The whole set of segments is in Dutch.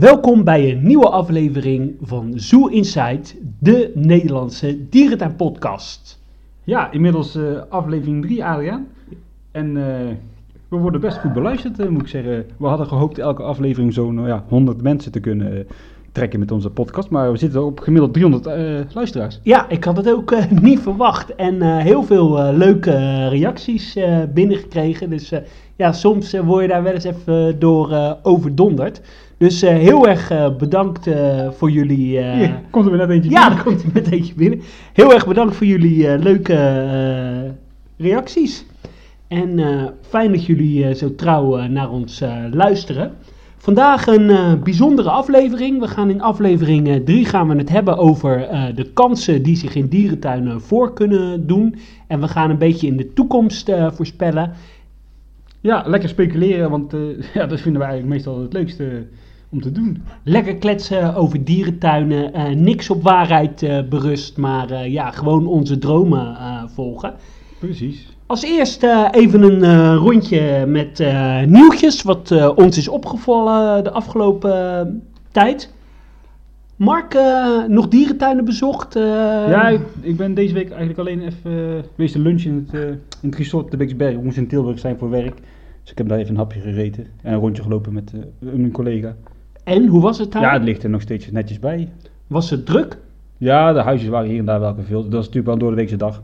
Welkom bij een nieuwe aflevering van Zoo Insight, de Nederlandse dierentuinpodcast. Ja, inmiddels eh, aflevering 3, Adriaan. En eh, we worden best goed beluisterd, eh, moet ik zeggen. We hadden gehoopt elke aflevering zo'n nou ja, 100 mensen te kunnen trekken met onze podcast. Maar we zitten op gemiddeld 300 eh, luisteraars. Ja, ik had het ook niet verwacht en heel veel leuke reacties binnengekregen. Dus ja, soms word je daar wel eens even door overdonderd. Dus eh, heel erg eh, bedankt eh, voor jullie... Hier, komt er weer net eentje Ja, binnen. daar komt hij met eentje binnen. Heel erg bedankt voor jullie leuke reacties. En fijn dat jullie zo trouw naar ons luisteren. Vandaag een bijzondere aflevering. We gaan in aflevering 3 gaan we het hebben over de kansen die zich in dierentuinen voor kunnen doen. En we gaan een beetje in de toekomst voorspellen. Ja, lekker speculeren, want ja, dat vinden we eigenlijk meestal het leukste om te doen. Lekker kletsen over dierentuinen. eh, niks op waarheid eh, berust, maar eh, ja, gewoon onze dromen eh, volgen. Precies. Als eerst eh, even een eh, rondje met eh, nieuwtjes, wat eh, ons is opgevallen de afgelopen tijd. Mark, eh, nog dierentuinen bezocht? eh? Ja, ik, ik ben deze week eigenlijk alleen even uh, geweest te lunchen in het, eh, in het resort de Beeksberg. We moesten in Tilburg zijn voor werk. Dus ik heb daar even een hapje gegeten en een rondje gelopen met eh, mijn collega. En, hoe was het daar? Ja, het ligt er nog steeds netjes bij. Was het druk? Ja, de huisjes waren hier en daar wel gevuld. Dat is natuurlijk wel door de weekse dag.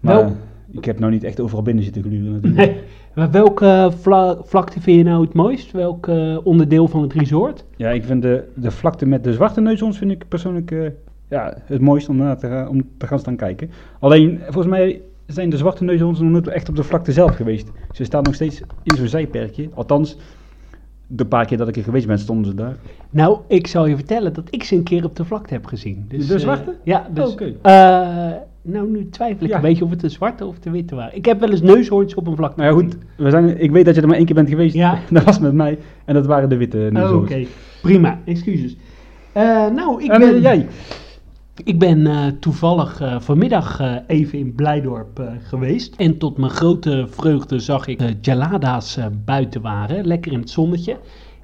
Maar Wel- ik heb nou niet echt overal binnen zitten gluren natuurlijk. Nee. Maar vla- vlakte vind je nou het mooist? Welk eh, onderdeel van het resort? Ja, ik vind de, de vlakte met de zwarte neushoorns vind ik persoonlijk eh, ja, het mooist om, naar te, gaan, om te gaan staan kijken. Alleen, volgens mij zijn de zwarte neushoorns nog nooit echt op de vlakte zelf geweest. Ze staan nog steeds in zo'n zijperkje. Althans, de paar keer dat ik er geweest ben, stonden ze daar. Nou, ik zal je vertellen dat ik ze een keer op de vlakte heb gezien. Dus, De eh, zwarte? ja, dus... Oké. eh, nou, nu twijfel ik Ja. een beetje of het de zwarte of de witte waren. Ik heb wel eens neushoorns op een vlakte Nou ja, goed. We zijn, ik weet dat je er maar één keer bent geweest. Ja. Dat was met mij. En dat waren de witte Oh, Oké, neushoorns. prima, excuses. Eh, nou, ik En ben, jij? Ik ben eh, toevallig eh, vanmiddag eh, even in Blijdorp geweest. En tot mijn grote vreugde zag ik de gelada's eh, buiten waren, lekker in het zonnetje.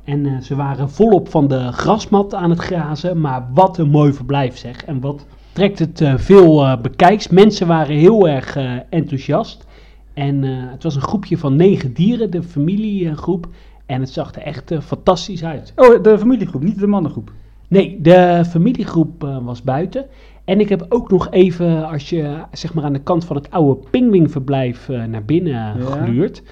En ze waren volop van de grasmat aan het grazen, maar wat een mooi verblijf zeg. En wat trekt het veel bekijks. Mensen waren heel erg enthousiast. En het was een groepje van negen dieren, de familiegroep. En het zag er echt fantastisch uit. Oh, de familiegroep, niet de mannengroep. Nee, de familiegroep eh, was buiten. En ik heb ook nog even, als je zeg maar aan de kant van het oude pingwingverblijf eh, naar binnen gluurt,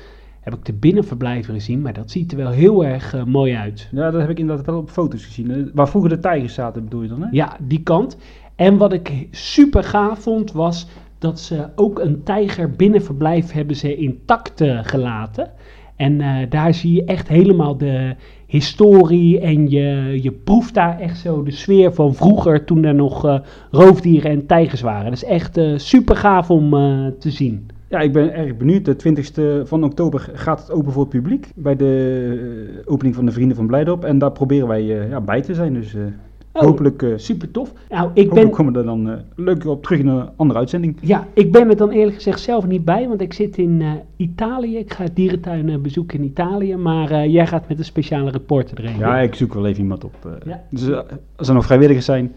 heb ik de binnenverblijven gezien. Maar dat ziet er wel heel erg eh, mooi uit. Ja, dat heb ik inderdaad wel op foto's gezien. hè. Waar vroeger de tijgers zaten, bedoel je dan, hè? Ja, die kant. En wat ik super gaaf vond, was dat ze ook een tijger binnenverblijf hebben ze intact eh, gelaten. En eh, daar zie je echt helemaal de historie en je, je proeft daar echt zo de sfeer van vroeger toen er nog eh, roofdieren en tijgers waren. Dat is echt eh, super gaaf om eh, te zien. Ja, ik ben erg benieuwd. De 20ste van oktober gaat het open voor het publiek. Bij de opening van de Vrienden van Blijdorp. En daar proberen wij ja, bij te zijn. Dus Oh, hopelijk, eh, Super tof. Nou, ik hopelijk ben, komen we er dan eh, leuk op terug in een andere uitzending. Ja, ik ben er dan eerlijk gezegd zelf niet bij, want ik zit in eh, Italië. Ik ga dierentuinen bezoeken in Italië, maar jij gaat met een speciale reporter erheen. Ja, ik zoek wel even iemand op. Ja. Dus als er nog vrijwilligers zijn,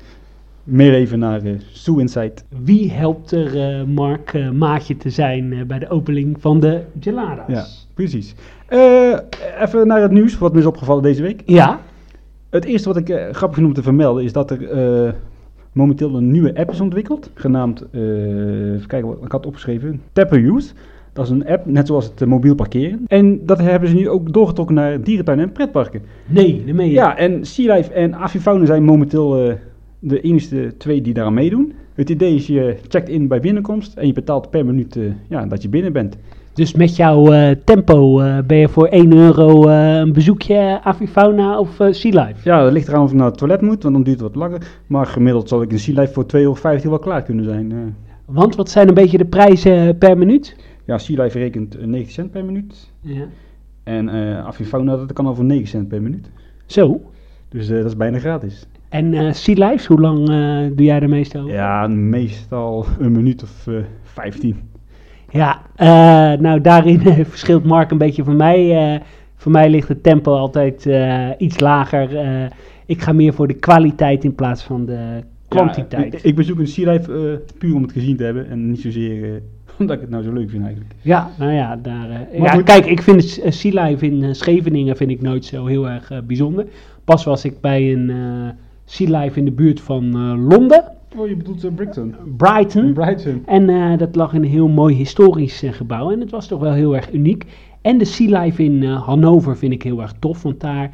mail even naar eh Sue Insight. Wie helpt er, Mark, maatje te zijn bij de opening van de Gelada's? Ja, precies. Even naar het nieuws, wat me is opgevallen deze week. Ja? Het eerste wat ik eh, grappig vind om te vermelden is dat er eh, momenteel een nieuwe app is ontwikkeld. Genaamd, eh, even kijken wat ik had opgeschreven, Tapper Youth. Dat is een app, net zoals het eh, mobiel parkeren. En dat hebben ze nu ook doorgetrokken naar dierentuinen en pretparken. Nee, dat meen je. Ja, en Sea Life en Avifauna zijn momenteel de enige twee die daaraan meedoen. Het idee is, je checkt in bij binnenkomst en je betaalt per minuut ja, dat je binnen bent. Dus met jouw eh, tempo eh, ben je voor 1 euro eh, een bezoekje Avifauna of Sea Life? Ja, dat ligt eraan of je naar het toilet moet, want dan duurt het wat langer. Maar gemiddeld zal ik een Sea Life voor 2,50 euro wel klaar kunnen zijn. Want wat zijn een beetje de prijzen per minuut? Ja, Sea Life rekent eh, 90 cent per minuut. Ja. En Avifauna, dat kan al voor 9 cent per minuut. Zo. Dus dat is bijna gratis. En Sea Life, hoe lang eh, doe jij er meestal? over? Ja, meestal een minuut of eh 15. Ja, eh, nou daarin verschilt Mark een beetje van mij. eh, Voor mij ligt het tempo altijd eh, iets lager. Ik ga meer voor de kwaliteit in plaats van de kwantiteit. Ja, ik, ik bezoek een eh, puur om het gezien te hebben en niet zozeer omdat ik het nou zo leuk vind eigenlijk. Ja, nou ja, daar, Maar ja goed. kijk, ik vind eh, Sea Life in Scheveningen vind ik nooit zo heel erg bijzonder. Pas was ik bij een Sea Life in de buurt van Londen, Oh, je bedoelt Brighton. Brighton. Brighton. En eh, dat lag in een heel mooi historisch eh, gebouw. En het was toch wel heel erg uniek. En de Sea Life in Hannover vind ik heel erg tof. Want daar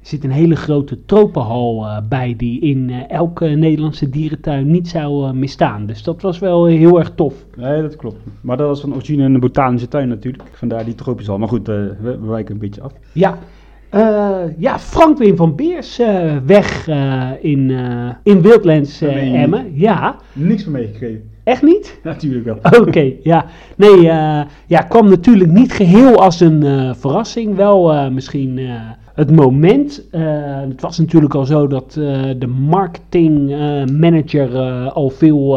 zit een hele grote tropenhal bij. Die in elke Nederlandse dierentuin niet zou misstaan. Dus dat was wel heel erg tof. Nee, dat klopt. Maar dat was van origine een botanische tuin natuurlijk. Vandaar die tropisch al. Maar goed, we, we wijken een beetje af. Ja. Eh, ja, Frank Wim van Beers eh, weg eh, in, in Wildlands Emmen. Ja, Niks van meegekregen. echt niet? Natuurlijk wel. Oké, ja. Nee, ja, kwam natuurlijk niet geheel als een verrassing. Wel misschien het moment. Het was natuurlijk al zo dat de marketing manager eh, al veel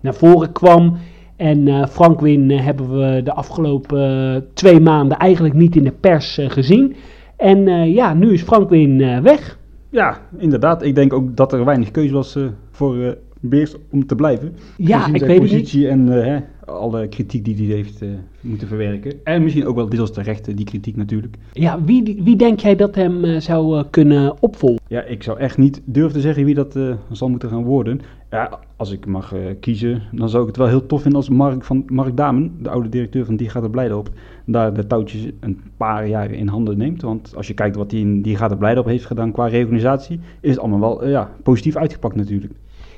naar voren kwam. En Frank Win eh, hebben we de afgelopen twee maanden eigenlijk niet in de pers gezien. En eh, ja, nu is Frank Win eh, weg. Ja, inderdaad. Ik denk ook dat er weinig keuze was eh, voor eh Beers om te blijven. Ja, ik zijn weet het niet. positie en eh, hè, alle kritiek die hij heeft eh, moeten verwerken. En misschien ook wel deels terecht, eh, die kritiek natuurlijk. Ja, wie, wie denk jij dat hem zou kunnen opvolgen? Ja, ik zou echt niet durven te zeggen wie dat zal moeten gaan worden. Ja, als ik mag kiezen, dan zou ik het wel heel tof vinden als Mark, van, Mark Damen, de oude directeur van Die gaat er blijde op, daar de touwtjes een paar jaren in handen neemt. Want als je kijkt wat hij in Die gaat er blijde op heeft gedaan qua reorganisatie, is het allemaal wel ja, positief uitgepakt natuurlijk.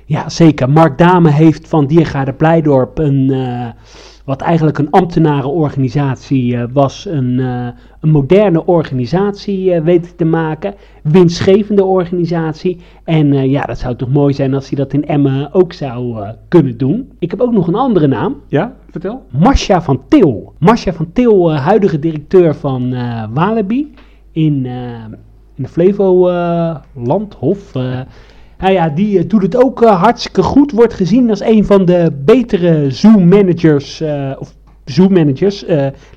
Ja, zeker. Mark Dame heeft van Diergaarde Blijdorp een, eh, wat eigenlijk een ambtenarenorganisatie eh, was, een, eh, een moderne organisatie weten te maken. Winstgevende organisatie. En ja, dat zou toch mooi zijn als hij dat in Emmen ook zou kunnen doen. Ik heb ook nog een andere naam. Ja, vertel. Marcia van Til. Marcia van Til, huidige directeur van Walibi in, in de Flevolandhof. Nou ja, die eh, doet het ook eh, hartstikke goed. Wordt gezien als een van de betere Zoom-managers, eh, of Zoom-managers,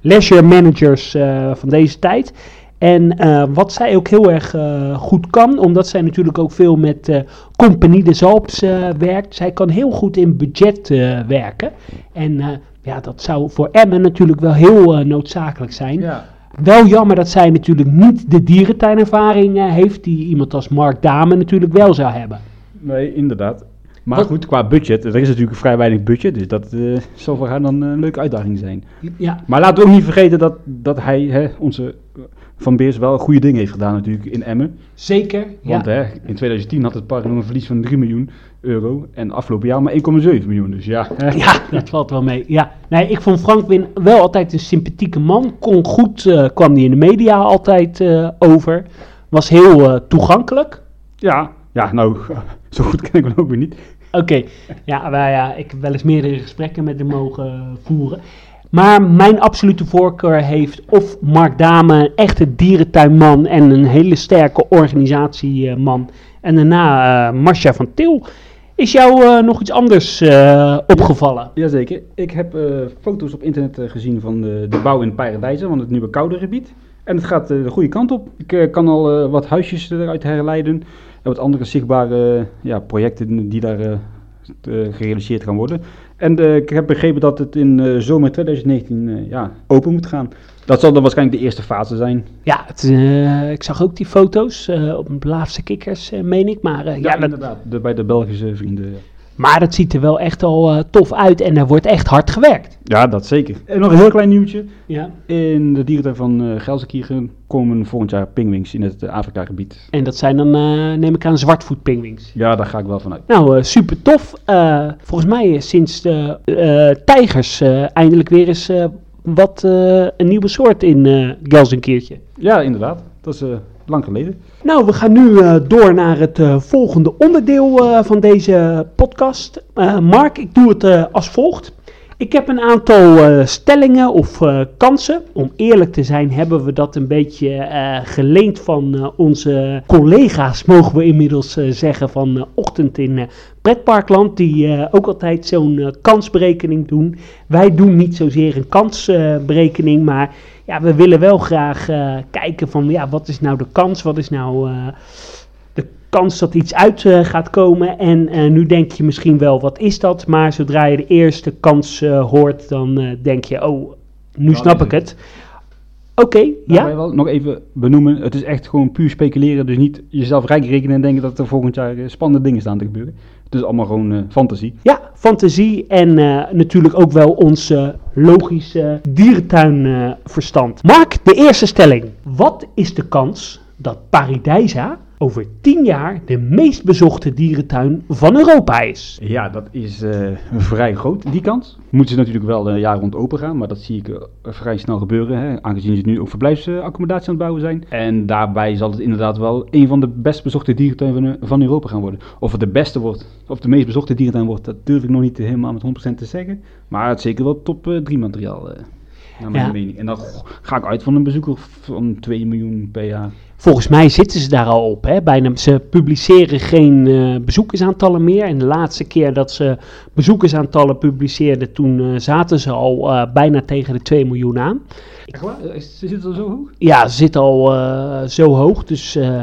leisure managers van deze tijd. En wat zij ook heel erg goed kan, omdat zij natuurlijk ook veel met eh Compagnie de Zalps eh, werkt. Zij kan heel goed in budget werken. En ja, dat zou voor Emmen natuurlijk wel heel noodzakelijk zijn. Ja. Wel jammer dat zij natuurlijk niet de dierentuinervaring eh, heeft, die iemand als Mark Dame natuurlijk wel zou hebben. Nee, inderdaad. Maar Wat- goed, qua budget, er is natuurlijk vrij weinig budget, dus dat eh, zal voor haar dan een leuke uitdaging zijn. Ja, Maar laten we ook niet vergeten dat, dat hij, hè, onze Van Beers, wel goede dingen heeft gedaan natuurlijk in Emmen. zeker. Want ja. hè, in 2010 had het park nog een verlies van 3 miljoen euro en afgelopen jaar maar 1,7 miljoen. Dus ja. Ja, dat valt wel mee. Ja. Nee, ik vond Frank Win wel altijd een sympathieke man. Kon goed, eh, kwam die in de media altijd eh, over. Was heel eh, toegankelijk. ja, ja, nou, zo goed ken ik hem ook weer niet. Oké, ja, maar ja, ik heb wel eens meerdere gesprekken met hem mogen voeren. Maar mijn absolute voorkeur heeft of Mark Dame, een echte dierentuinman en een hele sterke organisatieman. En daarna eh Marcia van Til. Is jou eh, nog iets anders eh, opgevallen? Jazeker, ik heb foto's op internet gezien van de, de bouw in Paradijzen, van het nieuwe koude gebied. En het gaat de goede kant op. Ik kan al wat huisjes eruit herleiden en wat andere zichtbare ja, projecten die daar gerealiseerd gaan worden. En eh, ik heb begrepen dat het in eh, zomer 2019 eh, ja, open moet gaan. Dat zal dan waarschijnlijk de eerste fase zijn. Ja, het, ik zag ook die foto's op de laatste kikkers, meen ik. Maar, ja, dat, inderdaad. De, bij de Belgische vrienden. Maar dat ziet er wel echt al eh, tof uit en er wordt echt hard gewerkt. Ja, dat zeker. En nog een heel klein nieuwtje. Ja. In de dierentuin van eh Gelsenkirchen komen volgend jaar pingwings in het eh, Afrika-gebied. En dat zijn dan, eh, neem ik aan, zwartvoetpingwings. Ja, daar ga ik wel van uit. Nou, eh, super tof. Eh, volgens mij is sinds de eh, tijgers eh, eindelijk weer eens eh, wat eh, een nieuwe soort in eh Gelsenkirchen. Ja, inderdaad. Dat is eh, lang geleden. Nou, we gaan nu eh, door naar het eh, volgende onderdeel eh, van deze podcast. Mark, ik doe het als volgt. Ik heb een aantal stellingen of kansen. Om eerlijk te zijn hebben we dat een beetje geleend van onze collega's, mogen we inmiddels zeggen, van Ochtend in Pretparkland. Die ook altijd zo'n kansberekening doen. Wij doen niet zozeer een kansberekening, maar ja, we willen wel graag eh, kijken van, ja, wat is nou de kans? Wat is nou eh, de kans dat iets uit eh, gaat komen? En nu denk je misschien wel, wat is dat? Maar zodra je de eerste kans hoort, dan denk je, oh, nu snap ik het. Oké, Nou, ja. wel nog even benoemen, het is echt gewoon puur speculeren. Dus niet jezelf rijk rekenen en denken dat er volgend jaar spannende dingen staan te gebeuren. Is allemaal gewoon eh, fantasie. Ja, fantasie en eh, natuurlijk ook wel ons eh, logische dierentuinverstand. Mark, de eerste stelling. Wat is de kans dat Paradijsa over 10 jaar de meest bezochte dierentuin van Europa is? Ja, dat is eh, vrij groot, die kans. Moeten ze natuurlijk wel een jaar rond open gaan, maar dat zie ik eh, vrij snel gebeuren. Hè, aangezien ze nu ook verblijfsaccommodatie aan het bouwen zijn. En daarbij zal het inderdaad wel een van de best bezochte dierentuinen van, van Europa gaan worden. Of het de beste wordt, of de meest bezochte dierentuin wordt, dat durf ik nog niet helemaal met 100% te zeggen. Maar het is zeker wel top 3 materiaal. Naar mijn Ja. mening. En dan ga ik uit van een bezoeker van 2 miljoen per jaar. Volgens mij zitten ze daar al op. Hè? Bijna, ze publiceren geen eh, bezoekersaantallen meer. En de laatste keer dat ze bezoekersaantallen publiceerden, toen eh, zaten ze al eh, bijna tegen de 2 miljoen aan. Echt waar? Ze zitten er zo hoog? Ja, ze zitten al eh, zo hoog. Dus, eh,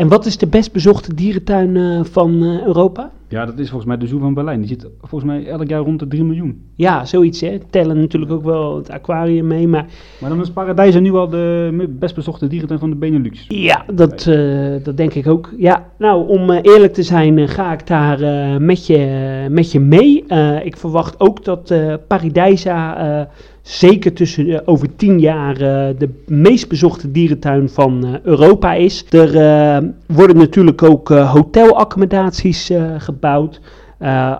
en wat is de best bezochte dierentuin eh, van eh, Europa? Ja, dat is volgens mij de Zoo van Berlijn. Die zit volgens mij elk jaar rond de 3 miljoen. Ja, zoiets hè. Tellen natuurlijk ook wel het aquarium mee. Maar Maar dan is Paradijs nu al de best bezochte dierentuin van de Benelux. ja, dat, eh, dat denk ik ook. Ja, nou, om eerlijk te zijn ga ik daar met, je, met je mee. Ik verwacht ook dat Paradijsa zeker tussen eh, over tien jaar eh, de meest bezochte dierentuin van eh, Europa is. Er worden natuurlijk ook hotelaccommodaties gebouwd.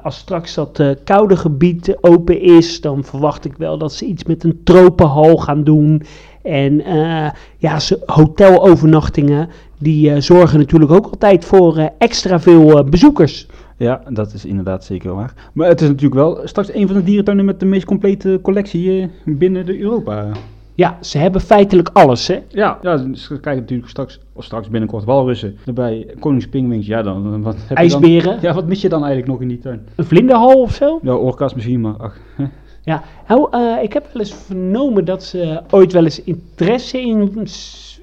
Als straks dat koude gebied open is, dan verwacht ik wel dat ze iets met een tropenhal gaan doen. En ja, hotelovernachtingen, die zorgen natuurlijk ook altijd voor extra veel bezoekers. Ja, dat is inderdaad zeker waar. Maar het is natuurlijk wel straks een van de dierentuinen met de meest complete collectie eh, binnen de Europa. Ja, ze hebben feitelijk alles, hè. Ja, ja we krijgen natuurlijk straks, of straks binnenkort walrussen. Daarbij koningspingwings. Ja, dan wat heb je dan? IJsberen, Ja, wat mis je dan eigenlijk nog in die tuin? een vlinderhal of zo. Ja, orka's misschien, maar ach. hè. Ja, nou, eh, ik heb wel eens vernomen dat ze ooit wel eens interesse in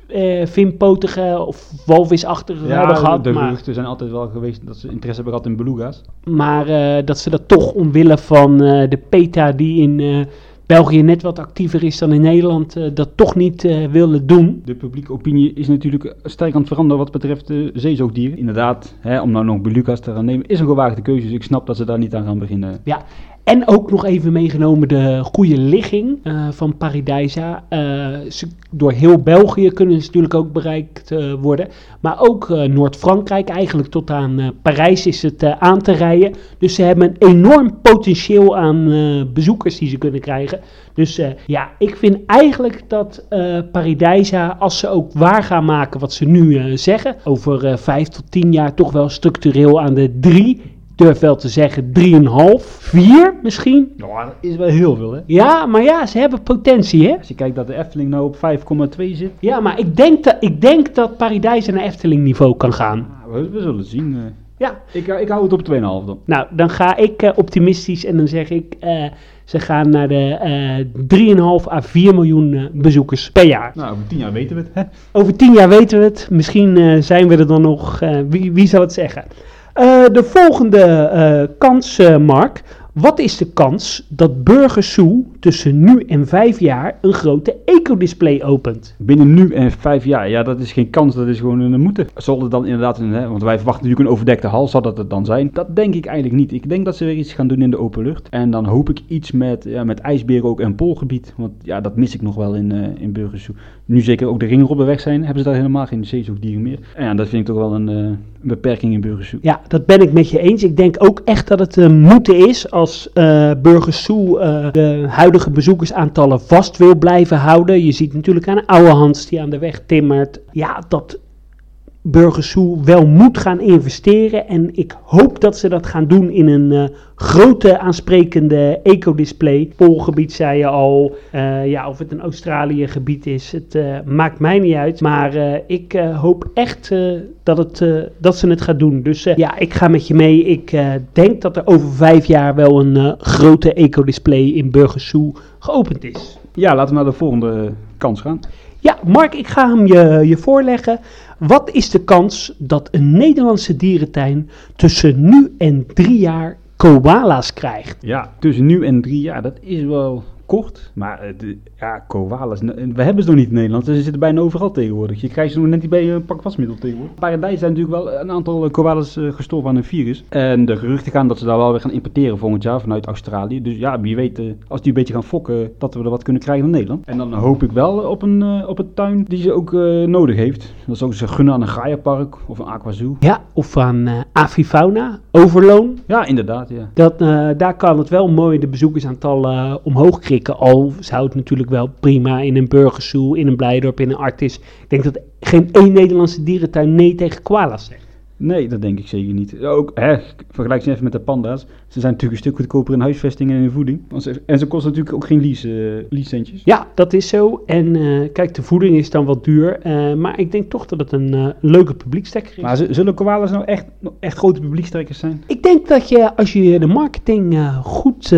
eh vinpotige of walvisachtige hebben Ja, gehad. de geruchten zijn altijd wel geweest dat ze interesse hebben gehad in beluga's. maar eh, dat ze dat toch omwille van eh, de PETA die in België net wat actiever is dan in Nederland, dat toch niet willen doen. De publieke opinie is natuurlijk sterk aan het veranderen wat betreft de zeezoogdieren. Inderdaad, hè, om nou nog beluga's te gaan nemen, is een gewaagde keuze. Dus ik snap dat ze daar niet aan gaan beginnen. Ja, en ook nog even meegenomen de goede ligging eh, van Paradijsa. Eh, door heel België kunnen ze natuurlijk ook bereikt eh, worden. Maar ook Noord-Frankrijk, eigenlijk tot aan Parijs is het aan te rijden. Dus ze hebben een enorm potentieel aan bezoekers die ze kunnen krijgen. Dus ja, ik vind eigenlijk dat Paradijsa, als ze ook waar gaan maken wat ze nu zeggen, over vijf tot tien jaar toch wel structureel aan de drie durf wel te zeggen 3,5, 4 misschien. Ja, dat is wel heel veel hè. Ja, maar ja, ze hebben potentie, hè? Als je kijkt dat de Efteling nou op 5,2 zit. Ja, maar ik denk dat, ik denk dat Paradijs naar Efteling niveau kan gaan. We, we zullen zien. eh. Ja, Ik, ik hou het op 2,5 dan. nou, dan ga ik eh, optimistisch en dan zeg ik, eh, ze gaan naar de eh 3,5 à 4 miljoen eh, bezoekers per jaar. Nou, over 10 jaar weten we het. Hè? Over 10 jaar weten we het, misschien eh, zijn we er dan nog, eh, wie, wie zal het zeggen? Eh, de volgende eh, kans, eh, Mark. Wat is de kans dat Burger Zoo tussen nu en vijf jaar een grote ecodisplay opent? Binnen nu en 5 jaar, ja, dat is geen kans, dat is gewoon een moeten. Zal het dan inderdaad, een, hè, want wij verwachten natuurlijk een overdekte hal, zal dat het dan zijn? Dat denk ik eigenlijk niet. Ik denk dat ze weer iets gaan doen in de open lucht. En dan hoop ik iets met, ja, met ijsberen ook en poolgebied. Want ja, dat mis ik nog wel in, eh in Burgers Zoo. Nu zeker ook de ringrobben weg zijn, hebben ze daar helemaal geen zeezoogdieren meer. En ja, dat vind ik toch wel een, eh, een beperking in Burgers Zoo. Ja, dat ben ik met je eens. Ik denk ook echt dat het een moeten is als Zoo eh, de huidige bezoekersaantallen vast wil blijven houden. Je ziet natuurlijk aan oude Hans die aan de weg timmert. Ja, dat Burger Zoo wel moet gaan investeren. En ik hoop dat ze dat gaan doen in een eh, grote aansprekende ecodisplay. Poolgebied zei je al. Eh, ja, of het een Australië gebied is, het eh, maakt mij niet uit. Maar ik hoop echt dat, het, dat ze het gaan doen. Dus ja, ik ga met je mee. Ik denk dat er over vijf jaar wel een grote ecodisplay in Burger Zoo geopend is. Ja, laten we naar de volgende kans gaan. Ja, Mark, ik ga hem je, je voorleggen. Wat is de kans dat een Nederlandse dierentuin tussen nu en drie jaar koala's krijgt? Ja, tussen nu en drie jaar, dat is wel kort. Maar eh, de, ja, koalas, we hebben ze nog niet in Nederland. Ze zitten bijna overal tegenwoordig. Je krijgt ze nog net niet bij een pak wasmiddel tegenwoordig. Paradijs zijn natuurlijk wel een aantal eh, koalas eh, gestorven aan een virus. En de geruchten gaan dat ze daar wel weer gaan importeren volgend jaar vanuit Australië. Dus ja, wie weet, eh, als die een beetje gaan fokken, dat we er wat kunnen krijgen in Nederland. En dan hoop ik wel op een, eh, op een tuin die ze ook eh, nodig heeft. Dat zou ik ze gunnen aan een Gaia-park of een Aquazoo. Ja, of aan eh avifauna, overloon. Ja, inderdaad, ja. Dat, eh, daar kan het wel mooi de bezoekersaantallen eh, omhoog Al zou het natuurlijk wel prima in een burgerzoo, in een Blijdorp, in een Artis. Ik denk dat geen één Nederlandse dierentuin nee tegen koala's zegt. Nee, dat denk ik zeker niet. Ook, hè, vergelijk ze even met de panda's. Ze zijn natuurlijk een stuk goedkoper in huisvesting en in voeding. En ze kosten natuurlijk ook geen lease, uh, leasecentjes. Ja, dat is zo. En eh, kijk, de voeding is dan wat duur. eh, maar ik denk toch dat het een leuke publiekstekker is. Maar zullen koalas nou echt, echt grote publiekstrekkers zijn? Ik denk dat je, als je de marketing goed,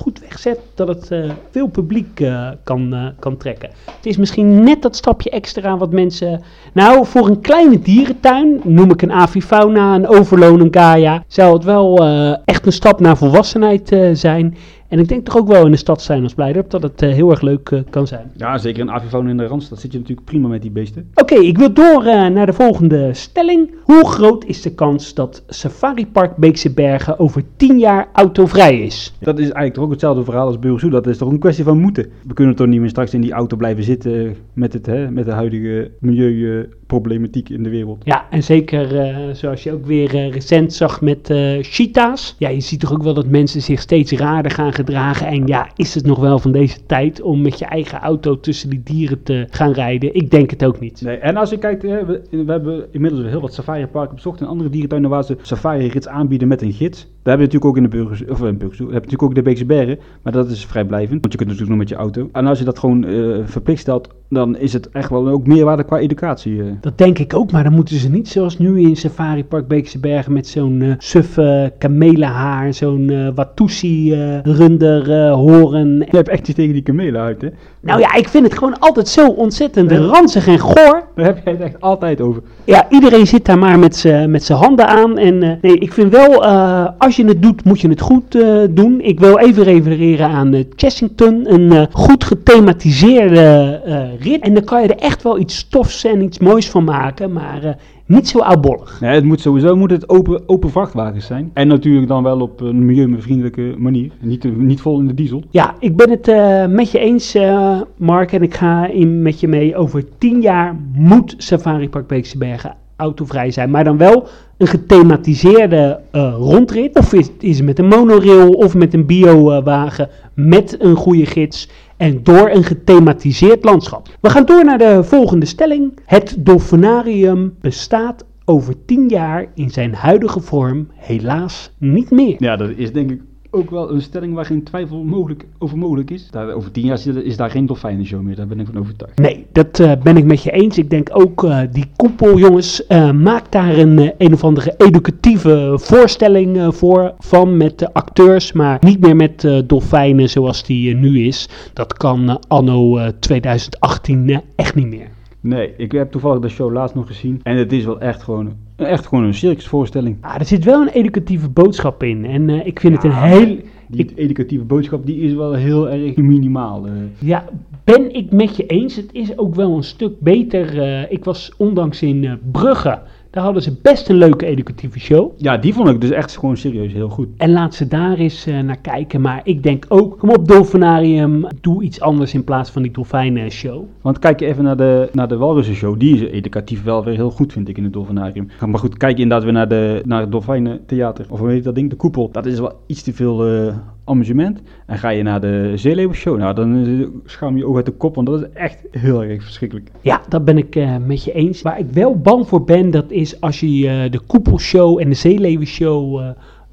goed wegzet, dat het eh, veel publiek eh, kan, eh, kan trekken. Het is misschien net dat stapje extra wat mensen... Nou, voor een kleine dierentuin, noem ik een avifauna, een overloon, een Gaia... zou het wel echt een stap naar volwassenheid zijn. En ik denk toch ook wel in de stad zijn als Blijdorp dat het eh, heel erg leuk eh, kan zijn. Ja, zeker een avifauna in de Randstad zit je natuurlijk prima met die beesten. Oké, ik wil door eh, naar de volgende stelling. Hoe groot is de kans dat Safari Park Beekse Bergen over 10 jaar autovrij is? Dat is eigenlijk toch ook hetzelfde verhaal als Burgersoe. Dat is toch een kwestie van moeten. We kunnen toch niet meer straks in die auto blijven zitten met, het, hè, met de huidige milieuproblematiek in de wereld. Ja, en zeker zoals je ook weer recent zag met cheetahs. Ja, je ziet toch ook wel dat mensen zich steeds raarder gaan gedragen. En ja, is het nog wel van deze tijd om met je eigen auto tussen die dieren te gaan rijden? Ik denk het ook niet. Nee, en als je kijkt, we, we hebben inmiddels heel wat safari-parken bezocht en andere dierentuinen waar ze safari-rits aanbieden met een gids. Daar hebben we natuurlijk ook in de Burgers, of in Burgers, heb je natuurlijk ook de Beekse Bergen, maar dat is vrijblijvend, want je kunt het natuurlijk nog met je auto. En als je dat gewoon eh, verplicht stelt, dan is het echt wel ook meerwaarde qua educatie. eh. Dat denk ik ook, maar dan moeten ze niet zoals nu in Safari Park Beekse Bergen met zo'n eh suffe kamelenhaar, zo'n eh Watusi eh, eh, horen. Je hebt echt iets tegen die kamelen uit, hè? Nou ja, ik vind het gewoon altijd zo ontzettend ranzig en goor. Daar heb jij het echt altijd over. Ja, iedereen zit daar maar met zijn handen aan. En eh, nee, ik vind wel, eh, als je het doet, moet je het goed doen. Ik wil even refereren aan Chessington, een goed gethematiseerde rit. En dan kan je er echt wel iets stofs en iets moois van maken, maar niet zo oudbollig. Nee, het moet sowieso moet het open, open vrachtwagens zijn. En natuurlijk dan wel op een milieuvriendelijke manier. Niet, niet vol in de diesel. Ja, ik ben het eh, met je eens, eh, Mark, en ik ga in met je mee. Over tien jaar moet Safari Park Beekse Bergen autovrij zijn, maar dan wel een gethematiseerde eh, rondrit. Of is, is het met een monorail of met een biowagen met een goede gids en door een gethematiseerd landschap. We gaan door naar de volgende stelling. Het dolfinarium bestaat over tien jaar in zijn huidige vorm helaas niet meer. Ja, dat is denk ik ook wel een stelling waar geen twijfel mogelijk, over mogelijk is. Daar, over tien jaar is, daar geen dolfijnenshow meer, daar ben ik van overtuigd. Nee, dat eh, ben ik met je eens. Ik denk ook eh, die koepel, jongens, eh, maak daar een, een of andere educatieve voorstelling voor van met de acteurs, maar niet meer met dolfijnen zoals die nu is. Dat kan anno eh, 2018 eh, echt niet meer. Nee, ik heb toevallig de show laatst nog gezien. En het is wel echt gewoon, echt gewoon een circusvoorstelling. Ah, er zit wel een educatieve boodschap in en eh, ik vind het een heel... Die Ik- educatieve boodschap die is wel heel erg minimaal. eh. Ja, ben ik met je eens. Het is ook wel een stuk beter. eh, ik was ondanks in Brugge. Daar hadden ze best een leuke educatieve show. Ja, die vond ik dus echt gewoon serieus heel goed. En laat ze daar eens eh, naar kijken. Maar ik denk ook, kom op Dolfinarium, doe iets anders in plaats van die dolfijnen show. Want kijk je even naar de, naar de Walrussen show. Die is educatief wel weer heel goed, vind ik, in het Dolfinarium. Maar goed, kijk je inderdaad weer naar, de, naar het Dolfijnentheater. Of hoe heet dat ding? De koepel. Dat is wel iets te veel eh, amusement. En ga je naar de Zeeleeuwen show. Nou, dan eh, schaam je oog uit de kop. Want dat is echt heel erg verschrikkelijk. Ja, dat ben ik eh, met je eens. Waar ik wel bang voor ben, dat is als je eh, de koepelshow en de zeeleeuwenshow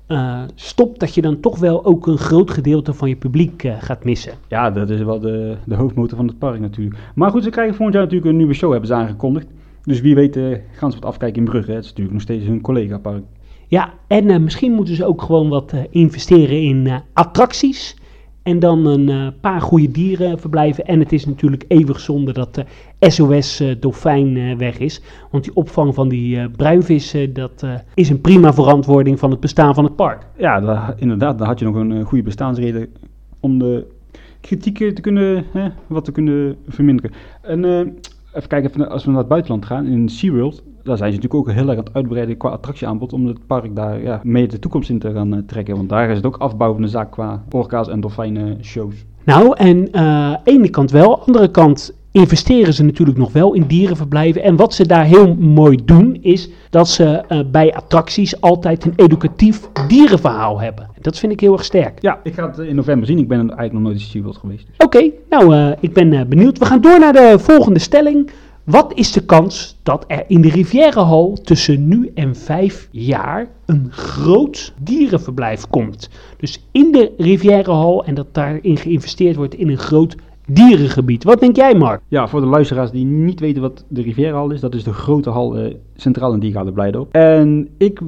eh, stopt, dat je dan toch wel ook een groot gedeelte van je publiek gaat missen. Ja, dat is wel de, de hoofdmotor van het park natuurlijk. Maar goed, ze krijgen volgend jaar natuurlijk een nieuwe show, hebben ze aangekondigd. Dus wie weet gaan ze wat afkijken in Brugge. Het is natuurlijk nog steeds hun collega-park. Ja, en eh, misschien moeten ze ook gewoon wat eh, investeren in eh, attracties. En dan een paar goede dierenverblijven. En het is natuurlijk eeuwig zonde dat de SOS-dolfijn eh, weg is. Want die opvang van die bruinvissen, dat is een prima verantwoording van het bestaan van het park. Ja, inderdaad, daar had je nog een goede bestaansreden om de kritiek eh, te kunnen, hè, wat te kunnen verminderen. En even kijken, als we naar het buitenland gaan, in SeaWorld, daar zijn ze natuurlijk ook heel erg aan het uitbreiden qua attractieaanbod, om het park daar ja, mee de toekomst in te gaan eh, trekken. Want daar is het ook afbouwende zaak qua orka's en dolfijnen shows. Nou, en eh ene kant wel, andere kant investeren ze natuurlijk nog wel in dierenverblijven. En wat ze daar heel mooi doen, is dat ze eh, bij attracties altijd een educatief dierenverhaal hebben. Dat vind ik heel erg sterk. Ja, ik ga het in november zien. Ik ben eigenlijk nog nooit in SeaWorld geweest. Oké, nou, eh, ik ben eh, benieuwd. We gaan door naar de volgende stelling. Wat is de kans dat er in de Rivierenhal tussen nu en vijf jaar een groot dierenverblijf komt? Dus in de Rivierenhal en dat daarin geïnvesteerd wordt in een groot dierengebied. Wat denk jij, Mark? Ja, voor de luisteraars die niet weten wat de Rivierahal is, dat is de grote hal eh, centraal in Diergaarde Blijdorp. En ik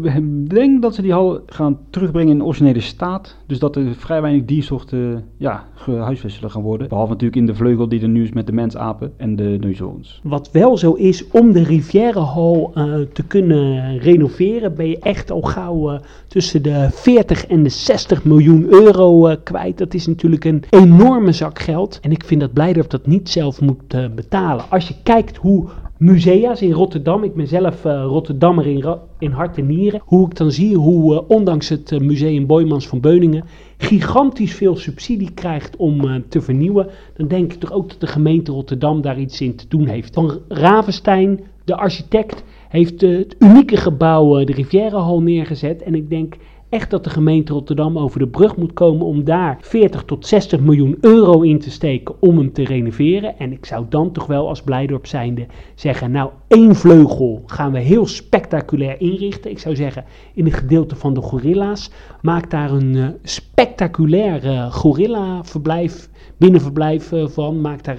denk dat ze die hal gaan terugbrengen in de originele staat. Dus dat er vrij weinig diersoorten ja, gehuisvest zullen gaan worden. Behalve natuurlijk in de vleugel die er nu is met de mensapen en de neushoorns. Wat wel zo is, om de Rivierenhal eh, te kunnen renoveren, ben je echt al gauw eh, tussen de 40 en de 60 miljoen euro eh, kwijt. Dat is natuurlijk een enorme zak geld. En ik vind dat Blijdorp dat niet zelf moet betalen. Als je kijkt hoe musea's in Rotterdam, ik ben zelf eh, Rotterdammer in, in hart en nieren, hoe ik dan zie hoe eh, ondanks het eh, museum Boymans van Beuningen gigantisch veel subsidie krijgt om te vernieuwen, dan denk ik toch ook dat de gemeente Rotterdam daar iets in te doen heeft. Van Ravenstein, de architect, heeft het unieke gebouw de Rivierenhal neergezet. En ik denk echt dat de gemeente Rotterdam over de brug moet komen om daar 40 tot 60 miljoen euro in te steken om hem te renoveren. En ik zou dan toch wel als Blijdorp zijnde zeggen, nou één vleugel gaan we heel spectaculair inrichten. Ik zou zeggen in het gedeelte van de gorilla's, maak daar een eh, spectaculair eh, gorilla verblijf, binnenverblijf eh, van. Maak daar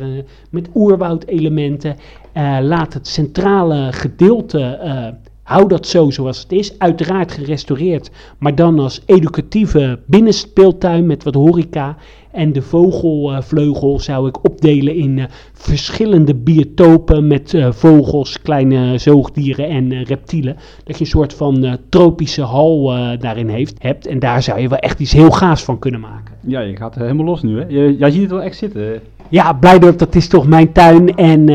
met oerwoudelementen. Eh, laat het centrale gedeelte Hou dat zo zoals het is. Uiteraard gerestaureerd, maar dan als educatieve binnenspeeltuin met wat horeca. En de vogelvleugel zou ik opdelen in eh, verschillende biotopen met eh, vogels, kleine zoogdieren en eh, reptielen. Dat je een soort van tropische hal daarin heeft, hebt. En daar zou je wel echt iets heel gaafs van kunnen maken. Ja, je gaat helemaal los nu hè. Je, jij ziet het wel echt zitten. Ja, Blijdorp, dat is toch mijn tuin. En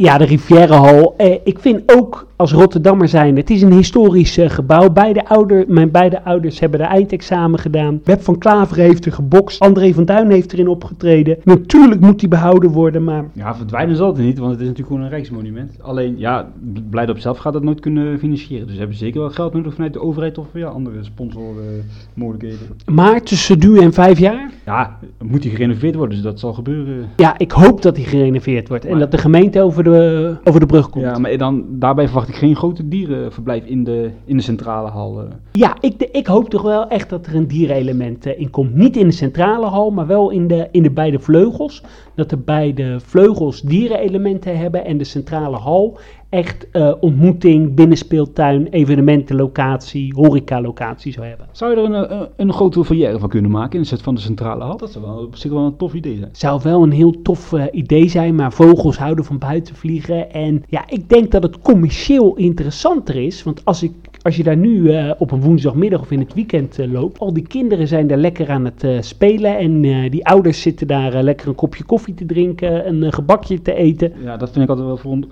ja, de Rivierenhal. Eh, ik vind ook als Rotterdammer zijn, het is een historisch eh, gebouw. Beide ouder, mijn beide ouders hebben de eindexamen gedaan. Web van Klaver heeft er gebokst. André van Duin heeft erin opgetreden. Natuurlijk moet die behouden worden, maar Ja, verdwijnen zal het niet, want het is natuurlijk gewoon een rijksmonument. Alleen, ja, Blijdorp zelf gaat het nooit kunnen financieren. Dus ze hebben zeker wel geld nodig vanuit de overheid of ja, andere sponsormogelijkheden. Maar tussen nu en vijf jaar? ja, moet die gerenoveerd worden, dus dat zal gebeuren. Ja, ik hoop dat die gerenoveerd wordt. En dat de gemeente over de, over de brug komt. Ja, maar dan, daarbij verwacht geen grote dierenverblijf in de, in de centrale hal. eh. Ja, ik, ik hoop toch wel echt dat er een dierenelement eh, in komt. Niet in de centrale hal, maar wel in de, in de beide vleugels. Dat de beide vleugels dierenelementen hebben en de centrale hal echt eh, ontmoeting, binnenspeeltuin, evenementenlocatie, horecalocatie zou hebben. Zou je er een, een, een grote foyer van kunnen maken in de set van de centrale hal? Dat zou wel op zich wel een tof idee zijn. Zou wel een heel tof eh, idee zijn, maar vogels houden van buiten vliegen. En ja, ik denk dat het commercieel interessanter is. Want als, ik, als je daar nu eh, op een woensdagmiddag of in het weekend eh, loopt, al die kinderen zijn daar lekker aan het eh, spelen. En die ouders zitten daar lekker een kopje koffie te drinken, een gebakje te eten. Ja, dat vind ik altijd wel veront,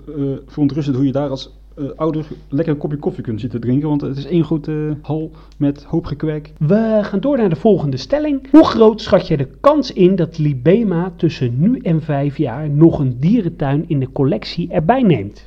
verontrustend hoe je daar als ouder lekker een kopje koffie kunt zitten drinken. Want het is één grote hal met hoop gekwerk. We gaan door naar de volgende stelling. Hoe groot schat je de kans in dat Libema tussen nu en vijf jaar nog een dierentuin in de collectie erbij neemt?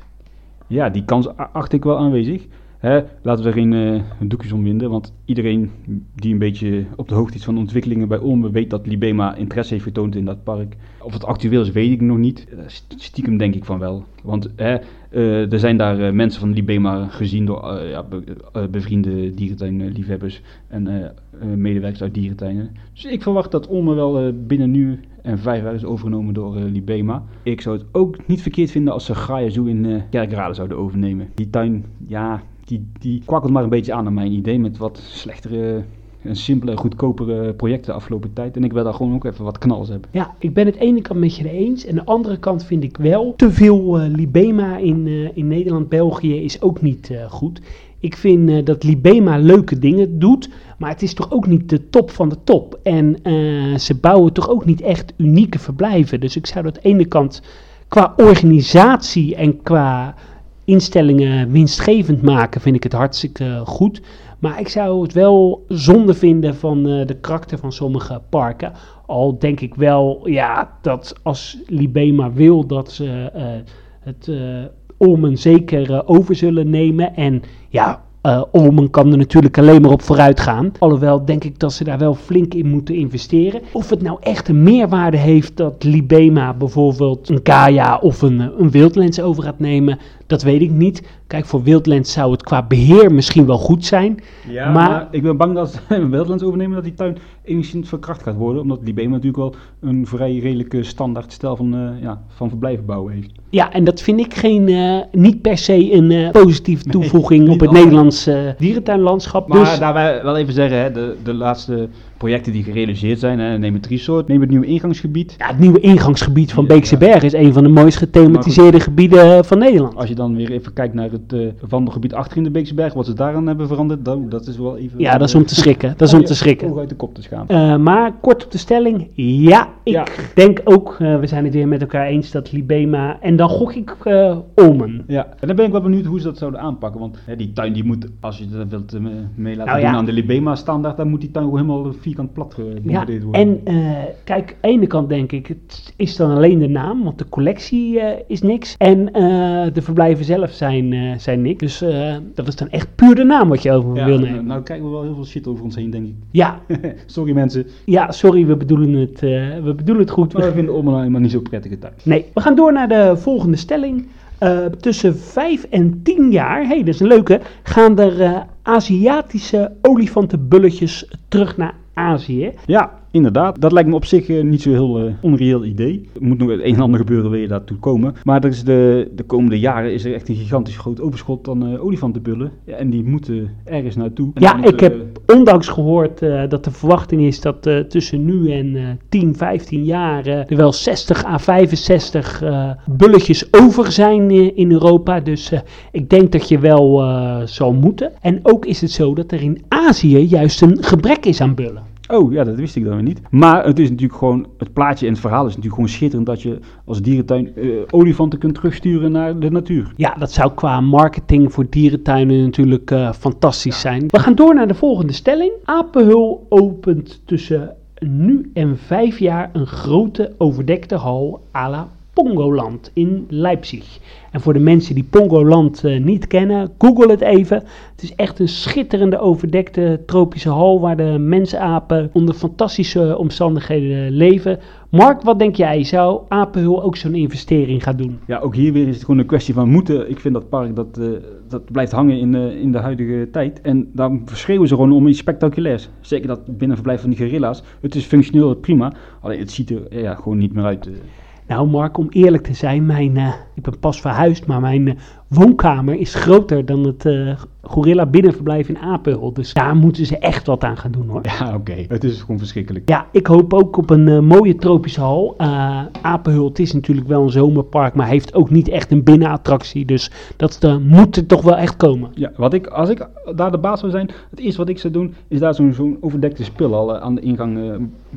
Ja, die kans acht ik wel aanwezig. Hè, laten we er geen eh, doekjes om winden, want iedereen die een beetje op de hoogte is van ontwikkelingen bij Olme weet dat Libema interesse heeft getoond in dat park. Of het actueel is, weet ik nog niet. Eh, st- Stiekem denk ik van wel. Want hè, eh, er zijn daar mensen van Libema gezien door ja, be- bevriende dierentuinliefhebbers en medewerkers uit dierentuinen. Dus ik verwacht dat Olme wel binnen nu en vijf jaar is overgenomen door Libema. Ik zou het ook niet verkeerd vinden als ze Gaia Zoo in eh Kerkrade zouden overnemen. Die tuin, ja, die, die kwakkelt maar een beetje aan naar mijn idee met wat slechtere een simpele, goedkopere project de afgelopen tijd. En ik wil daar gewoon ook even wat knals hebben. Ja, ik ben het ene kant met je eens. En de andere kant vind ik wel te veel eh, Libema in, eh, in Nederland, België is ook niet eh, goed. Ik vind dat Libema leuke dingen doet, maar het is toch ook niet de top van de top. En ze bouwen toch ook niet echt unieke verblijven. Dus ik zou dat aan ene kant qua organisatie en qua instellingen winstgevend maken, vind ik het hartstikke goed. Maar ik zou het wel zonde vinden van eh, de karakter van sommige parken. Al denk ik wel, ja, dat als Libema wil dat ze eh, het eh Olmen zeker eh, over zullen nemen. En ja, eh Olmen kan er natuurlijk alleen maar op vooruit gaan. Alhoewel denk ik dat ze daar wel flink in moeten investeren. Of het nou echt een meerwaarde heeft dat Libema bijvoorbeeld een Kaya of een, eh, een Wildlands over gaat nemen, dat weet ik niet. Kijk, voor Wildlands zou het qua beheer misschien wel goed zijn. Ja, Maar- maar, ik ben bang dat als Wildlands overnemen dat die tuin enigszins verkracht gaat worden. Omdat Libema natuurlijk wel een vrij redelijke standaard stijl van, eh, ja, van verblijven bouwen heeft. Ja, en dat vind ik geen, eh, niet per se een eh, positieve toevoeging op het altijd. Nederlands eh, dierentuinlandschap. Maar dus, daar wij wel even zeggen, hè, de, de laatste projecten die gerealiseerd zijn, hè, neem het resort, neem het nieuwe ingangsgebied. ja, het nieuwe ingangsgebied van. Beekse Berg is een van de mooist gethematiseerde gebieden van Nederland. Als je dan weer even kijkt naar het eh, wandelgebied achter in de Beekse Berg, wat ze daaraan hebben veranderd, dan, dat is wel even... Ja, dat is om te schrikken. Dat is om te schrikken. Uit de kop te schamen. Eh, maar kort op de stelling, ja, ik Ja. denk ook, eh, we zijn het weer met elkaar eens, dat Libema, en dan gok ik eh Olmen. Ja, en dan ben ik wel benieuwd hoe ze dat zouden aanpakken. Want hè, die tuin die moet, als je dat wilt eh, mee laten Nou doen ja. aan de Libema standaard, dan moet die tuin helemaal vierkant plat Ja, gebombardeerd worden. en eh, kijk, aan de ene kant denk ik, het is dan alleen de naam, want de collectie eh, is niks. En eh, de verblijven zelf zijn, zijn niks. Dus dat is dan echt puur de naam wat je over ja, wil nou, nemen. nou krijgen we wel heel veel shit over ons heen, denk ik. Ja, Sorry mensen, ja, sorry, we bedoelen het, we bedoelen het goed. maar we vinden nou helemaal niet zo prettige tuin. Nee, we gaan door naar de volgende stelling. Tussen 5 en 10 jaar, hey, dat is een leuke, gaan er Aziatische olifantenbulletjes terug naar Azië. Ja, inderdaad. Dat lijkt me op zich eh, niet zo heel eh, onreëel idee. Er moet nog het een en ander gebeuren, wil je daartoe komen. Maar er is de, de komende jaren is er echt een gigantisch groot overschot aan eh, olifantenbullen. Ja, en die moeten ergens naartoe. En Ja, ik heb ondanks gehoord eh, dat de verwachting is dat tussen nu en eh 10, 15 jaar er wel 60 à 65 eh, bulletjes over zijn in Europa. Dus ik denk dat je wel zal moeten. En ook is het zo dat er in Azië juist een gebrek is aan bullen. Oh ja, dat wist ik dan weer niet. Maar het is natuurlijk gewoon, het plaatje en het verhaal is natuurlijk gewoon schitterend dat je als dierentuin eh, olifanten kunt terugsturen naar de natuur. Ja, dat zou qua marketing voor dierentuinen natuurlijk eh, fantastisch zijn. We gaan door naar de volgende stelling. Apenhul opent tussen nu en vijf jaar een grote overdekte hal à la Pongoland in Leipzig. En voor de mensen die Pongoland eh, niet kennen, google het even. Het is echt een schitterende overdekte tropische hal waar de mensapen onder fantastische omstandigheden leven. Mark, wat denk jij? Zou Apenhul ook zo'n investering gaan doen? Ja, ook hier weer is het gewoon een kwestie van moeten. Ik vind dat park dat, eh, dat blijft hangen in, eh, in de huidige tijd. En daar verschreeuwen ze gewoon om iets spectaculairs. Zeker dat binnenverblijf van die gorilla's. Het is functioneel prima, alleen het ziet er ja, gewoon niet meer uit. Nou, Mark, om eerlijk te zijn, mijn, eh, ik ben pas verhuisd, maar mijn eh, woonkamer is groter dan het eh, gorilla binnenverblijf in Apeldoorn. Dus daar moeten ze echt wat aan gaan doen, hoor. Ja, oké. Het is gewoon verschrikkelijk. Ja, ik hoop ook op een mooie tropische hal. Uh, Apenhult is natuurlijk wel een zomerpark, maar heeft ook niet echt een binnenattractie. Dus dat moet er toch wel echt komen. Ja, wat ik, als ik daar de baas zou zijn, het eerste wat ik zou doen, is daar zo'n overdekte spul al aan de ingang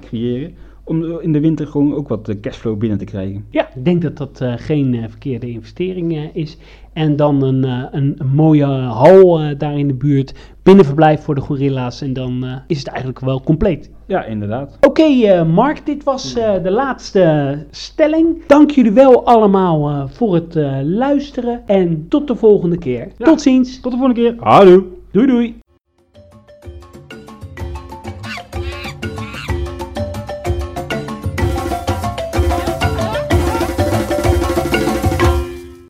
creëren. Om in de winter gewoon ook wat eh, cashflow binnen te krijgen. Ja, ik denk dat dat eh, geen eh, verkeerde investering eh, is. En dan een, eh, een, een mooie hal eh, daar in de buurt. Binnenverblijf voor de gorilla's. En dan eh, is het eigenlijk wel compleet. Ja, inderdaad. Oké, eh, Mark, dit was eh, de laatste stelling. Dank jullie wel allemaal eh, voor het eh, luisteren. En tot de volgende keer. Ja. Tot ziens. Tot de volgende keer. Hallo. Doei doei.